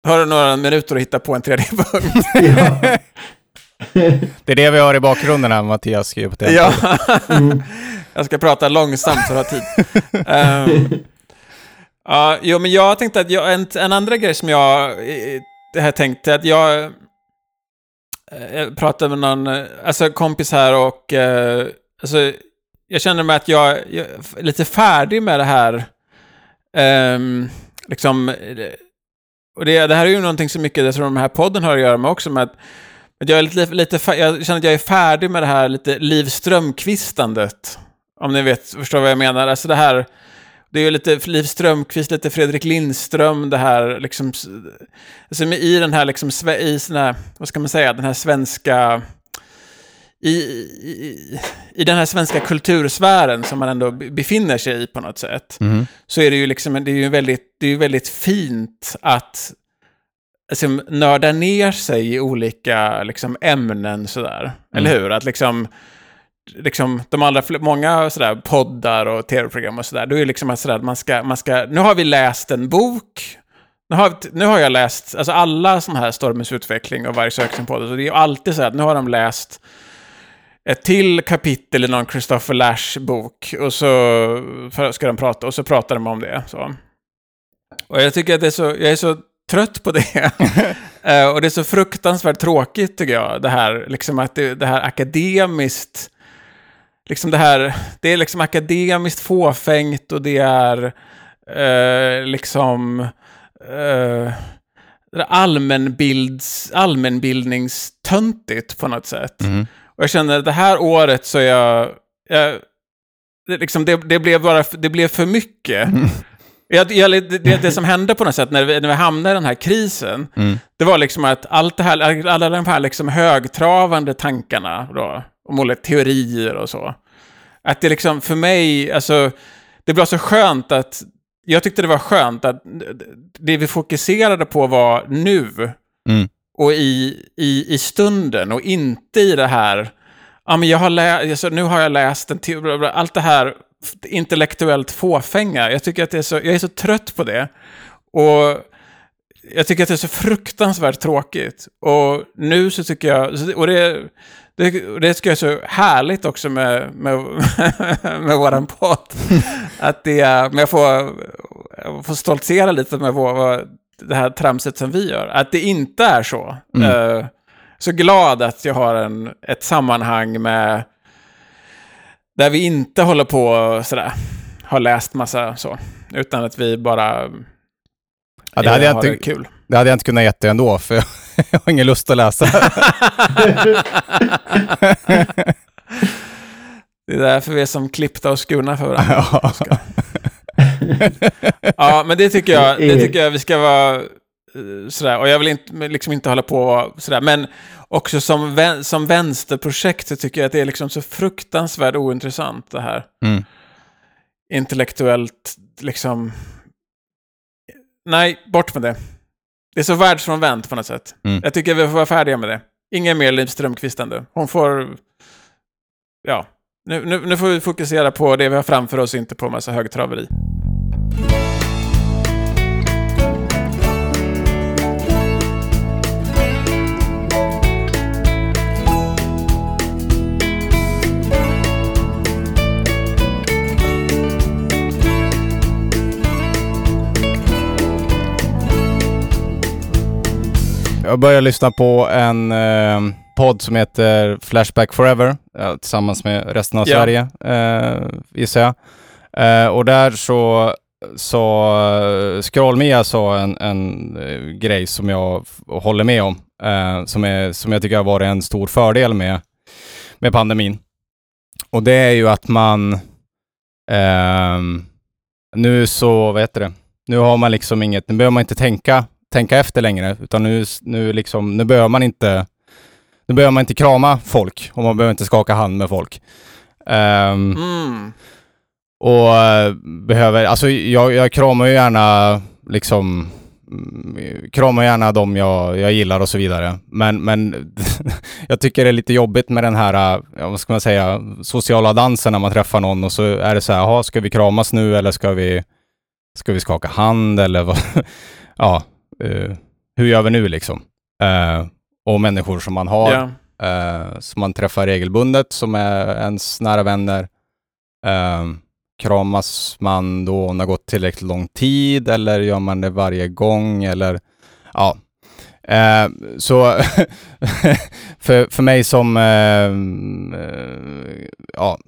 Har du några minuter att hitta på en tredje punkt? (laughs) Ja. (laughs) Det är det vi har i bakgrunden här, Mattias skriver på ja. Mm. Jag ska prata långsamt för att ha tid. Ehm, ja, jo, men jag tänkte att jag, en, en andra grej som jag eh, här tänkte att jag eh, jag pratade med någon eh, alltså, kompis här och eh, alltså, jag känner mig att jag, jag är lite färdig med det här. Um, liksom, eh, och det, det här är ju någonting så mycket, jag tror den här podden har att göra med också, med att att jag, är lite, lite, jag känner att jag är färdig med det här lite Liv Strömquistandet. Om ni vet, förstår vad jag menar. Alltså det här, det är ju lite Liv Strömquist, lite Fredrik Lindström, det här liksom, alltså i den här liksom, i sån här, vad ska man säga, den här svenska, i, i, i den här svenska kultursfären som man ändå be- befinner sig i på något sätt Mhm. så är det ju liksom, det är ju väldigt, det är ju väldigt fint att alltså, nörda ner sig i olika liksom, ämnen sådär. Eller hur? Att liksom, liksom de allra många sådär poddar och tv-program och sådär, då är det liksom att sådär, man ska, man ska, nu har vi läst en bok, nu har, nu har jag läst, alltså alla sådana här Stormens utveckling och varje sökning på det, så det är ju alltid så att nu har de läst ett till kapitel i någon Christopher Lash bok och så ska de prata och så pratar de om det. Så. Och jag tycker att det är så, jag är så trött på det. (laughs) Eh, och det är så fruktansvärt tråkigt tycker jag, det här, liksom att det, det här akademiskt, liksom det här, det är liksom akademiskt fåfängt och det är eh, liksom eh, allmänbilds, allmänbildningstöntigt på något sätt. Mhm. Och jag känner att det här året så är jag... jag det, liksom, det, det, blev bara, det blev för mycket. Jag, jag, det, det, det som hände på något sätt när vi, när vi hamnade i den här krisen, Mm. det var liksom att allt det här, alla de här liksom högtravande tankarna då, om olika teorier och så, att det liksom för mig, alltså, det blev så skönt att, jag tyckte det var skönt att det vi fokuserade på var nu, Mm. Och i, i, i stunden och inte i det här, ja men jag har lä- alltså, nu har jag läst en te- bla, bla, allt det här intellektuellt fåfänga. Jag tycker att det är så, jag är så trött på det. Och jag tycker att det är så fruktansvärt tråkigt. Och nu så tycker jag, och det, det, det tycker jag är så härligt också med, med, (laughs) med våran podd. Att det, men jag får, jag får stoltsera lite med vår, det här tramset som vi gör. Att det inte är så. Eh, så glad att jag har en, ett sammanhang med där vi inte håller på och sådär, har läst massa så, utan att vi bara Ja, det, hade eh, jag inte, det kul. det hade jag inte kunnat gett dig ändå, för (laughs) jag har ingen lust att läsa. (laughs) Det är därför vi är som klippta och skurna för varandra. Ja. (laughs) Ja, men det tycker jag, det tycker jag vi ska vara eh, sådär. Och jag vill inte, liksom inte hålla på sådär. Men också som, vän, som vänsterprojekt så tycker jag att det är liksom så fruktansvärt ointressant det här. Mm. Intellektuellt, liksom... Nej, bort med det. Det är så världsfrånvänt på något sätt. Mm. Jag tycker vi får vara färdiga med det. Ingen mer Liv Strömquist ännu. Hon får... Ja. Nu, nu, nu får vi fokusera på det vi har framför oss, inte på massa högtraveri. Jag började lyssna på en eh, podd som heter Flashback Forever, eh, tillsammans med resten av Ja. Sverige, eh, gissar jag. Eh, och där så sa Scroll-Mia sa en, en eh, grej som jag håller med om, eh, som, är, som jag tycker har varit en stor fördel med, med pandemin. Och det är ju att man nu så, vad heter det, nu har man liksom inget, nu behöver man inte tänka, tänka efter längre, utan nu, nu liksom, nu behöver man inte, nu behöver man inte krama folk och man behöver inte skaka hand med folk. Ehm, Mm. och eh, behöver, alltså jag, jag kramar ju gärna liksom mm, kramar gärna dem jag, jag gillar och så vidare. Men, men (laughs) jag tycker det är lite jobbigt med den här, eh, vad ska man säga, sociala dansen när man träffar någon och så är det så här, "Jaha, ska vi kramas nu eller ska vi, ska vi skaka hand eller vad? (laughs) ja, eh, hur gör vi nu liksom? Eh, och människor som man har eh, som man träffar regelbundet, som är ens nära vänner. Eh, kramas man då om det har gått tillräckligt lång tid eller gör man det varje gång eller ja. Eh, så (laughs) för, för mig som eh, ja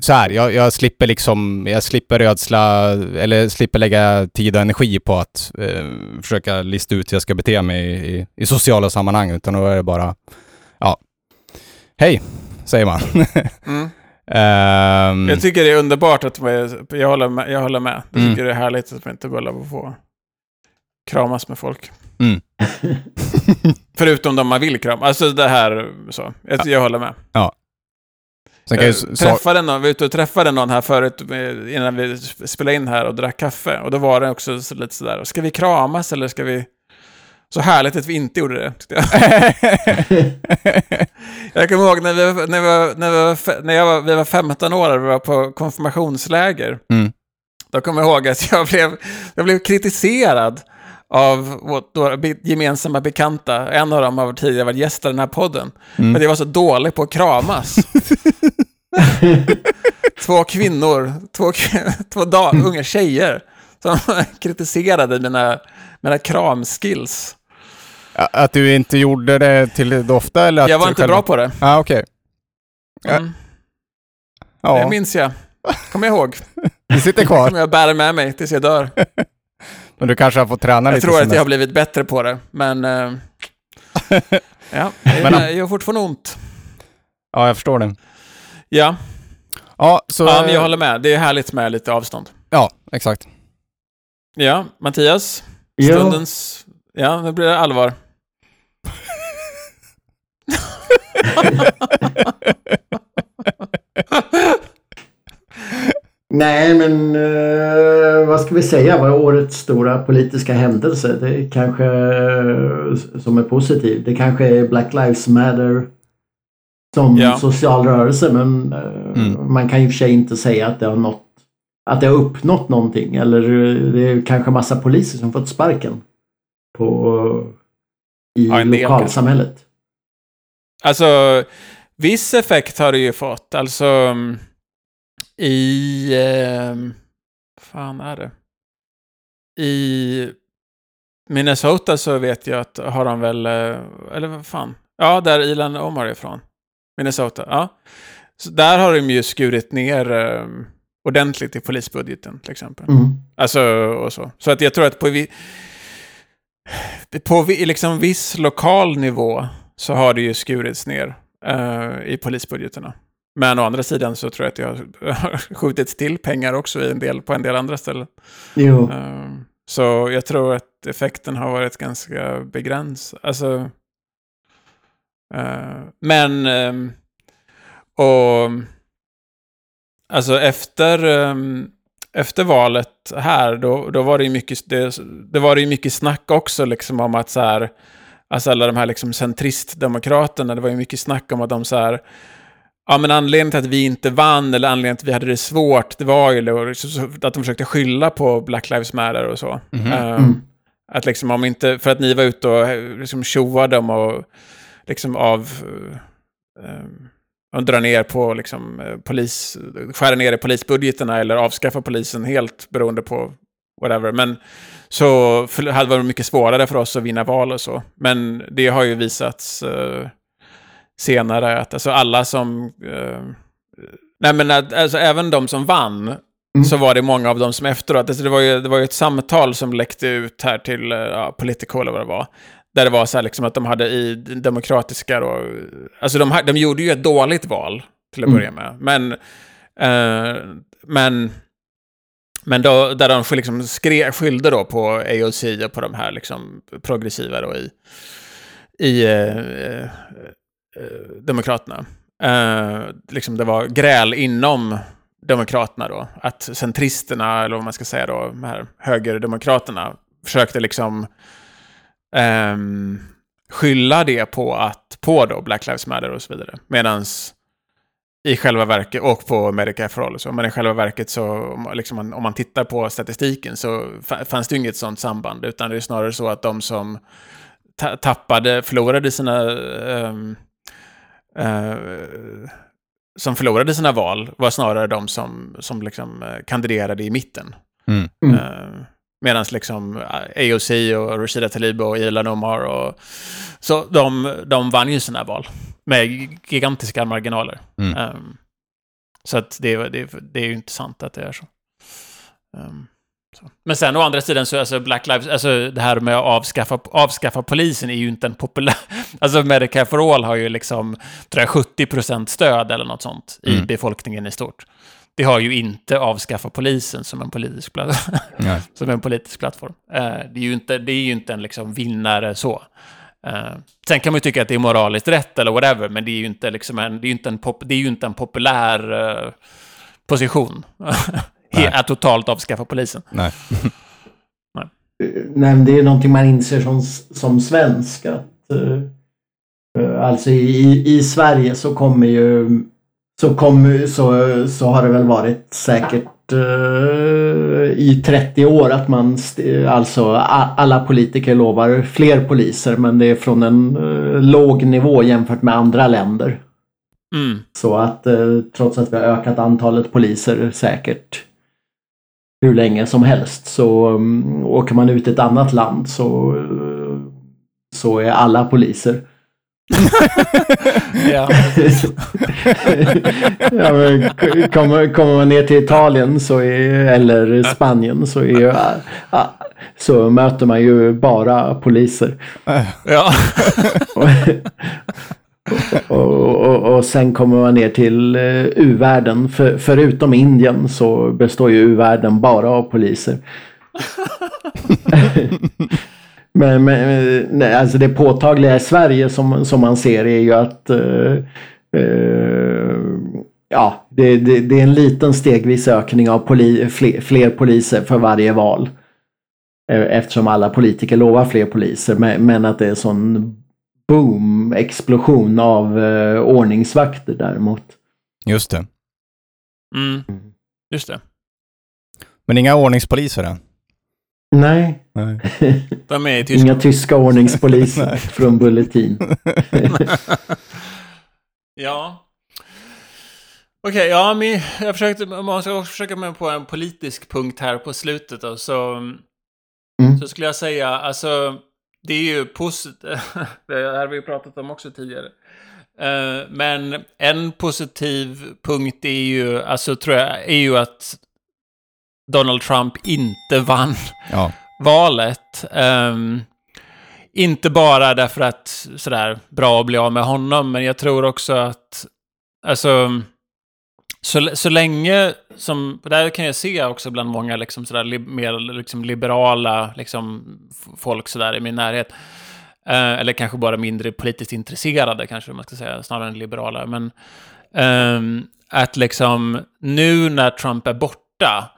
så här, jag, jag slipper liksom, jag slipper ödsla, eller slipper lägga tid och energi på att eh, försöka lista ut hur jag ska bete mig i, i, i sociala sammanhang, utan då är det bara, ja, hej, säger man. Mm. (laughs) Ehm, Jag tycker det är underbart att man, jag håller med. Jag håller med. Jag Mm. tycker det är härligt att man inte behöver få kramas med folk. Mm. (laughs) Förutom de man vill krama. Alltså det här, så. Jag, jag håller med. Sen kan Jag så, träffade någon, vi var ute och träffade någon här förut eh, innan vi spelade in här och drack kaffe. Och då var det också så lite sådär, ska vi kramas eller ska vi... Så härligt att vi inte gjorde det, tyckte jag. (laughs) Jag kommer ihåg när vi, var- när vi, var- när vi, var, fe- när jag var, vi var 15 år och vi var på konfirmationsläger. Mm. Då kommer jag ihåg att jag blev, jag blev kritiserad av våra gemensamma bekanta. En av dem har tidigare varit gäst i den här podden. Mm. Men jag var så dålig på att kramas. (laughs) (laughs) två kvinnor, två, (laughs) två da, Mm. unga tjejer som (laughs) kritiserade mina, mina kramskills. att du inte gjorde det tillräckligt ofta eller att Jag var inte själv- bra på det. Okej. Ja. Mm. Det Ja, minns jag. Kommer jag ihåg. det sitter kvar. Kommer jag bära med mig tills jag dör. Men du kanske har fått träna Jag lite tror sen att jag har blivit bättre på det, men... eh, ja, det gör fortfarande ont. Ja, jag förstår det. Ja, Ja, så... ja men jag håller med. Det är härligt med lite avstånd. Ja, exakt. Ja, Mattias. Stundens... Ja, nu blir det allvar. (laughs) Nej, men eh, vad ska vi säga var årets stora politiska händelse? Det är kanske eh, som är positiv. Det kanske är Black Lives Matter som Ja. social rörelse, men eh, Mm. man kan ju för sig inte säga att det har nått att det har uppnått någonting eller det är kanske massa poliser som fått sparken på, i Ja, en del lokalsamhället. Alltså, viss effekt har det ju fått. Alltså, i... Eh, fan är det? I Minnesota så vet jag att har han väl... eh, Eller vad fan? Ja, där Ilan Omar är ifrån. Minnesota, ja. Så där har de ju skurit ner eh, ordentligt i polisbudgeten till exempel. Mm. Alltså, och så. Så att jag tror att på, vi, på vi, liksom viss lokal nivå så har det ju skurits ner eh, i polisbudgeterna. Men å andra sidan så tror jag att det har (laughs) skjutits till pengar också i en del, på en del andra ställen. Jo. Eh, så jag tror att effekten har varit ganska begränsad. Alltså, men, ehm, och alltså efter, ehm, efter valet här, då, då var det ju mycket, det, det var det ju mycket snack också liksom om att så här, alltså alla de här liksom centristdemokraterna, det var ju mycket snack om att de så här, Ja, men anledningen till att vi inte vann, eller anledningen till att vi hade det svårt, det var ju då att de försökte skylla på Black Lives Matter och så. Ehm, Att liksom om inte, för att ni var ute och eh, liksom tjoade dem och liksom av... Um, och dra ner på liksom eh, polis, skära ner i polisbudgeterna eller avskaffa polisen helt beroende på whatever. Men så för- hade det varit mycket svårare för oss att vinna val och så. Men det har ju visats eh, senare att alltså alla som... eh, nej men att, alltså även de som vann så var det många av dem som efteråt, alltså det, var ju, det var ju ett samtal som läckte ut här till uh, ja, Politico eller vad det var. Där det var så här liksom att de hade i demokratiska då, alltså de, de gjorde ju ett dåligt val till att börja med. Men, eh, men, men då, där de liksom skre, skyllde då på AOC och på de här liksom progressiva då i, i eh, eh, eh, Demokraterna. Eh, liksom det var gräl inom Demokraterna då. Att centristerna, eller vad man ska säga då, de här högerdemokraterna, försökte liksom ehm, skylla det på att, på då Black Lives Matter och så vidare. Medans i själva verket, och på Medicare for All och så, men i själva verket så, om- liksom, man- om man tittar på statistiken så fa- fanns det ju inget sånt samband, utan det är snarare så att de som ta- tappade, förlorade sina ehm, eh, som förlorade sina val var snarare de som, som liksom eh, kandiderade i mitten. Mm. Mm. Eh, Medan liksom eh, AOC och Rashida Tlaib och Ilan Omar och så de, de vann ju sina val med gigantiska marginaler. Mm. Ehm, så att det, det, det är ju inte sant att det är så. Ehm, så. Men sen å andra sidan så alltså Black Lives, alltså det här med att avskaffa, avskaffa polisen är ju inte en populär... (laughs) Alltså Medicare for All har ju liksom, tror jag, 70% stöd eller något sånt i Mm. befolkningen i stort. Det har ju inte avskaffa polisen som en politisk, pla- Nej. (laughs) som en politisk plattform. Eh, det, är ju inte, det är ju inte en liksom vinnare så. Eh, sen kan man ju tycka att det är moraliskt rätt eller whatever, men det är ju inte, liksom en, det är ju inte, en, pop, det är ju inte en populär eh, position. (laughs) Att totalt avskaffa polisen. Nej. (laughs) Nej, men det är någonting man inser som, som svensk. Att, eh, alltså i, i Sverige så kommer ju så, kommer, så, så har det väl varit säkert eh, i 30 år att man alltså a, alla politiker lovar fler poliser men det är från en eh, låg nivå jämfört med andra länder. Mm. Så att eh, trots att vi har ökat antalet poliser säkert hur länge som helst så um, åker man ut i ett annat land så, eh, så är alla poliser. (laughs) Ja. (laughs) ja, men kommer, kommer man ner till Italien så är, eller Spanien så, är, så möter man ju bara poliser. (laughs) ja. Och, och, och sen kommer man ner till eh, u-världen. För, förutom Indien så består ju u-världen bara av poliser. Men, men nej, alltså det påtagliga i Sverige som, som man ser är ju att eh, eh, ja, det, det, det är en liten stegvis ökning av poli, fler, fler poliser för varje val. Eh, Eftersom alla politiker lovar fler poliser. Men, men att det är sån boom, explosion av eh, ordningsvakter däremot. Just det. Mm. Just det. Men inga ordningspoliser än? Nej, Nej. (laughs) De är i Tyskland. inga tyska ordningspoliser (laughs) från Bulletin. (laughs) Ja. Okej, ja, men jag försökte, man ska också försöka mig på en politisk punkt här på slutet då, så, Mm. så skulle jag säga, alltså, det är ju positivt, det här har vi ju pratat om också tidigare. Eh, men en positiv punkt är ju, alltså tror jag, är ju att Donald Trump inte vann Ja. (laughs) valet. Ehm, inte bara därför att sådär bra att bli av med honom, men jag tror också att alltså så, så länge som, där kan jag se också bland många liksom sådär li, mer liksom liberala liksom folk sådär i min närhet. Eh, eller kanske bara mindre politiskt intresserade kanske man ska säga, snarare än liberala. Men ehm, att liksom nu när Trump är borta,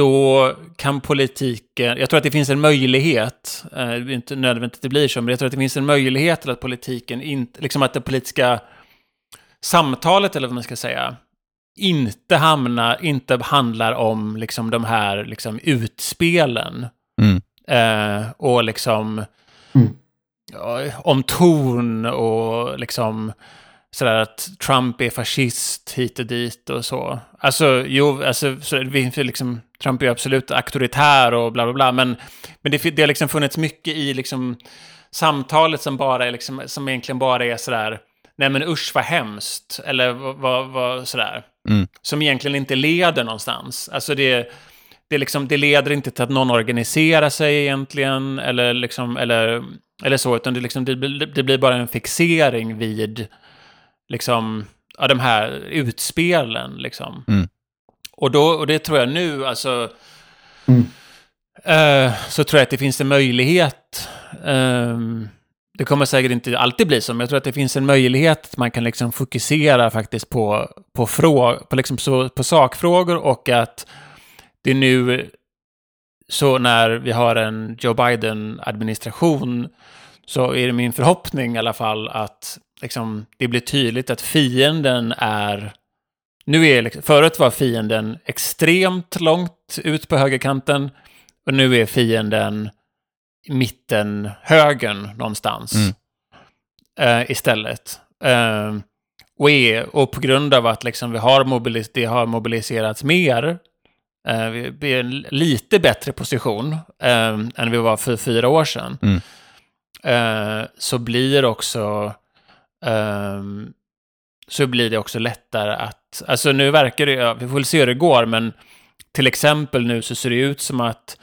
då kan politiken, jag tror att det finns en möjlighet, eh, det är inte nödvändigt att det blir så, men jag tror att det finns en möjlighet till att politiken inte, liksom att det politiska samtalet, eller vad man ska säga, inte hamnar, inte handlar om liksom de här liksom utspelen. Mm. Eh, och liksom Mm. ja, om ton och liksom sådär att Trump är fascist hit och dit och så. Alltså, jo, alltså, så det liksom, Trump är ju absolut auktoritär och bla bla bla, men, men det, det har liksom funnits mycket i liksom samtalet som bara är liksom, som egentligen bara är sådär, nej men usch vad hemskt, eller vad, vad, sådär. Mm. Som egentligen inte leder någonstans. Alltså det, det, liksom, det leder inte till att någon organiserar sig egentligen, eller, liksom, eller, eller så, utan det, liksom, det, det blir bara en fixering vid liksom, ja, de här utspelen. Liksom. Mm. Och, då, och det tror jag nu, alltså, Mm. eh, så tror jag att det finns en möjlighet. ehm, det kommer säkert inte alltid bli så, men jag tror att det finns en möjlighet att man kan liksom fokusera faktiskt på, på, frå, på, liksom så, på sakfrågor och att det är nu så när vi har en Joe Biden-administration så är det min förhoppning i alla fall att liksom, det blir tydligt att fienden är... Nu är liksom, förut var fienden extremt långt ut på högerkanten och nu är fienden i mitten, högern någonstans Mm. eh, istället. Eh, och, är, och på grund av att liksom vi har mobilis det har mobiliserats mer, eh, vi är en lite bättre position eh, än vi var för fyra år sedan, Mm. eh, så blir också ehm, så blir det också lättare att, alltså nu verkar det, ja, vi får väl se hur det går, men till exempel nu så ser det ut som att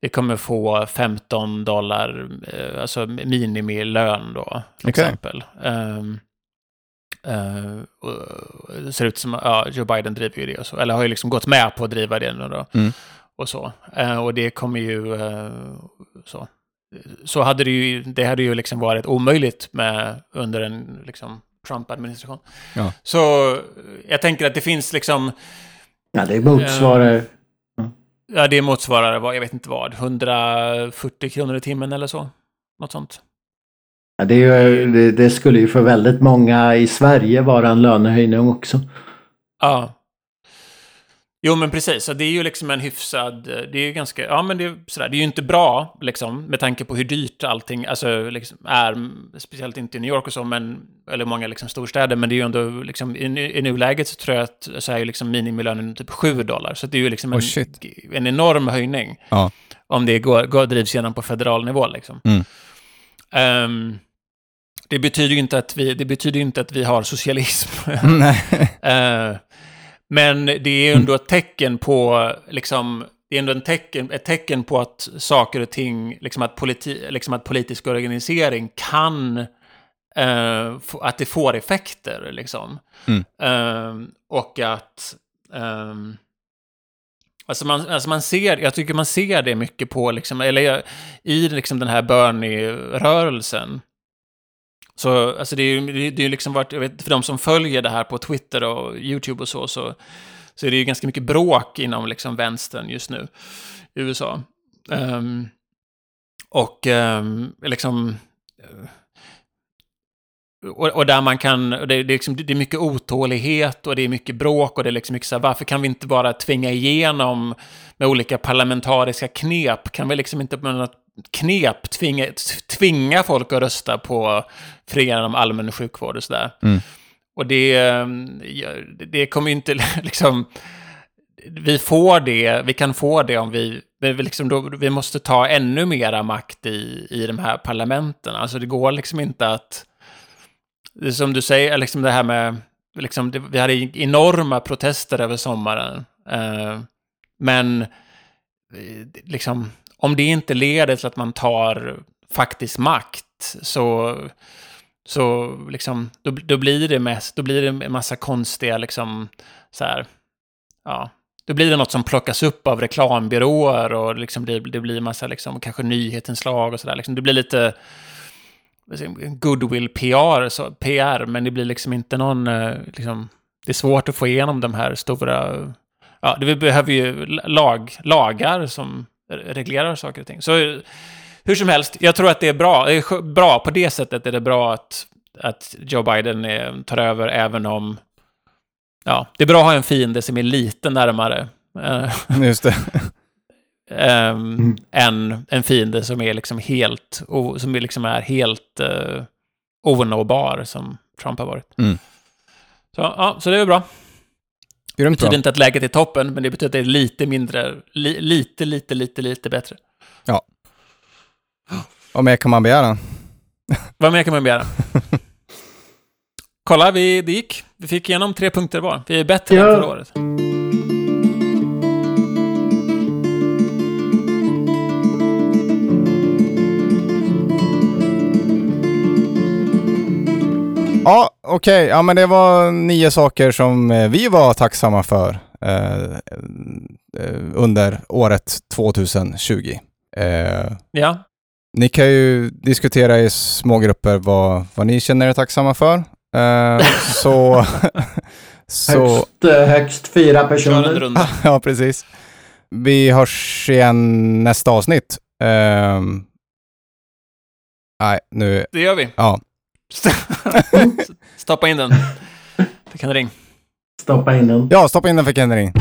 vi kommer få 15 dollar, eh, alltså minimilön då, till Okej. exempel. Och det ser ut som, ja, Joe Biden driver ju det och så, eller har ju liksom gått med på att driva det nu då. Mm. Och så. Eh, och det kommer ju, eh, så. Så hade det ju, det hade ju liksom varit omöjligt med under en liksom, Trump-administration. Ja. Så eh, jag tänker att det finns liksom, Ja, det motsvarar... ja det motsvarar, vad, jag vet inte vad, 140 kronor i timmen eller så. Något sånt. Ja, det, är ju- det, det skulle ju för väldigt många i Sverige vara en lönehöjning också. Ja. Jo, men precis. Så det är ju liksom en hyfsad... Det är ju ganska... Ja, men det är, sådär, det är ju inte bra, liksom, med tanke på hur dyrt allting alltså, liksom, är. Speciellt inte i New York och så, men, eller många liksom, storstäder. Men det är ju ändå... Liksom, i, I nuläget så tror jag att så är ju liksom minimilönen typ 7 dollar. Så det är ju liksom en, Oh, en enorm höjning. Ja. Om det går, går, drivs igenom på federal nivå. Liksom. Mm. Ehm, det betyder ju inte att vi, det betyder inte att vi har socialism. (laughs) Nej. (laughs) Eh, men det är ändå ett tecken på, liksom, det är ändå en tecken, ett tecken på att saker och ting, liksom att, politi, liksom att politisk organisering kan, eh, att det får effekter, liksom. Mm. Eh, och att, ehm, Alltså man, alltså man ser, jag tycker man ser det mycket på, liksom, eller jag- i liksom den här Bernie-rörelsen. Så alltså det är ju det är, liksom varit, jag vet, för de som följer det här på Twitter och YouTube och så, så, så är det ju ganska mycket bråk inom liksom vänstern just nu i USA. Um, och um, liksom... Eh, och, och där man kan, det, det, är liksom, det är mycket otålighet och det är mycket bråk och det är liksom mycket så här, varför kan vi inte bara tvinga igenom med olika parlamentariska knep? Kan vi liksom inte på något knep tvinga, tvinga folk att rösta på friare om allmän sjukvård och sådär? Mm. Och det, ja, det kommer ju inte (laughs) liksom... Vi får det, vi kan få det om vi... Vi, liksom då, vi måste ta ännu mera makt i, i de här parlamenten. Alltså det går liksom inte att... Som du säger, liksom det här med... Liksom, det, vi hade enorma protester över sommaren. Eh, men eh, liksom, om det inte leder till att man tar faktisk makt så så liksom, då, då blir det mest, då blir det en massa konstiga liksom, så här, ja, då blir det något som plockas upp av reklambyråer och liksom det, det blir massa liksom, kanske nyhetsinslag och sådär. Liksom, det blir lite goodwill PR, så, PR, men det blir liksom inte någon, eh, liksom, det är svårt att få igenom de här stora, ja, det, vi behöver ju lag, lagar som reglerar saker och ting. Så hur som helst, jag tror att det är bra. Bra på det sättet är det bra att, att Joe Biden är, tar över även om... Ja, det är bra att ha en fiende som är lite närmare. Uh, Just det. um, (laughs) mm. än en fiende som är liksom helt, som är liksom är helt uh, onåbar som Trump har varit. Mm. Så, ja, så det är bra. Det betyder inte att läget är toppen, men det betyder att det är lite mindre, li, lite, lite, lite, lite bättre. Ja. Vad mer kan man begära? Vad mer kan man begära? Kolla, vi, det gick. Vi fick igenom tre punkter var. Vi är bättre ja. än förra året. Ja, okej. Okay. Ja, men det var nio saker som eh, vi var tacksamma för eh, eh under året 2020. Eh, ja. Ni kan ju diskutera i små grupper vad, vad ni känner er tacksamma för. Uh, (laughs) så... så... Högst, eh, högst fyra personer. (laughs) ja, precis. Vi hörs igen nästa avsnitt. Nej, nu... Det gör vi. Ja. Stoppa in den. För Ken Ring. Stoppa in den. Ja, stoppa in den för Ken Ring.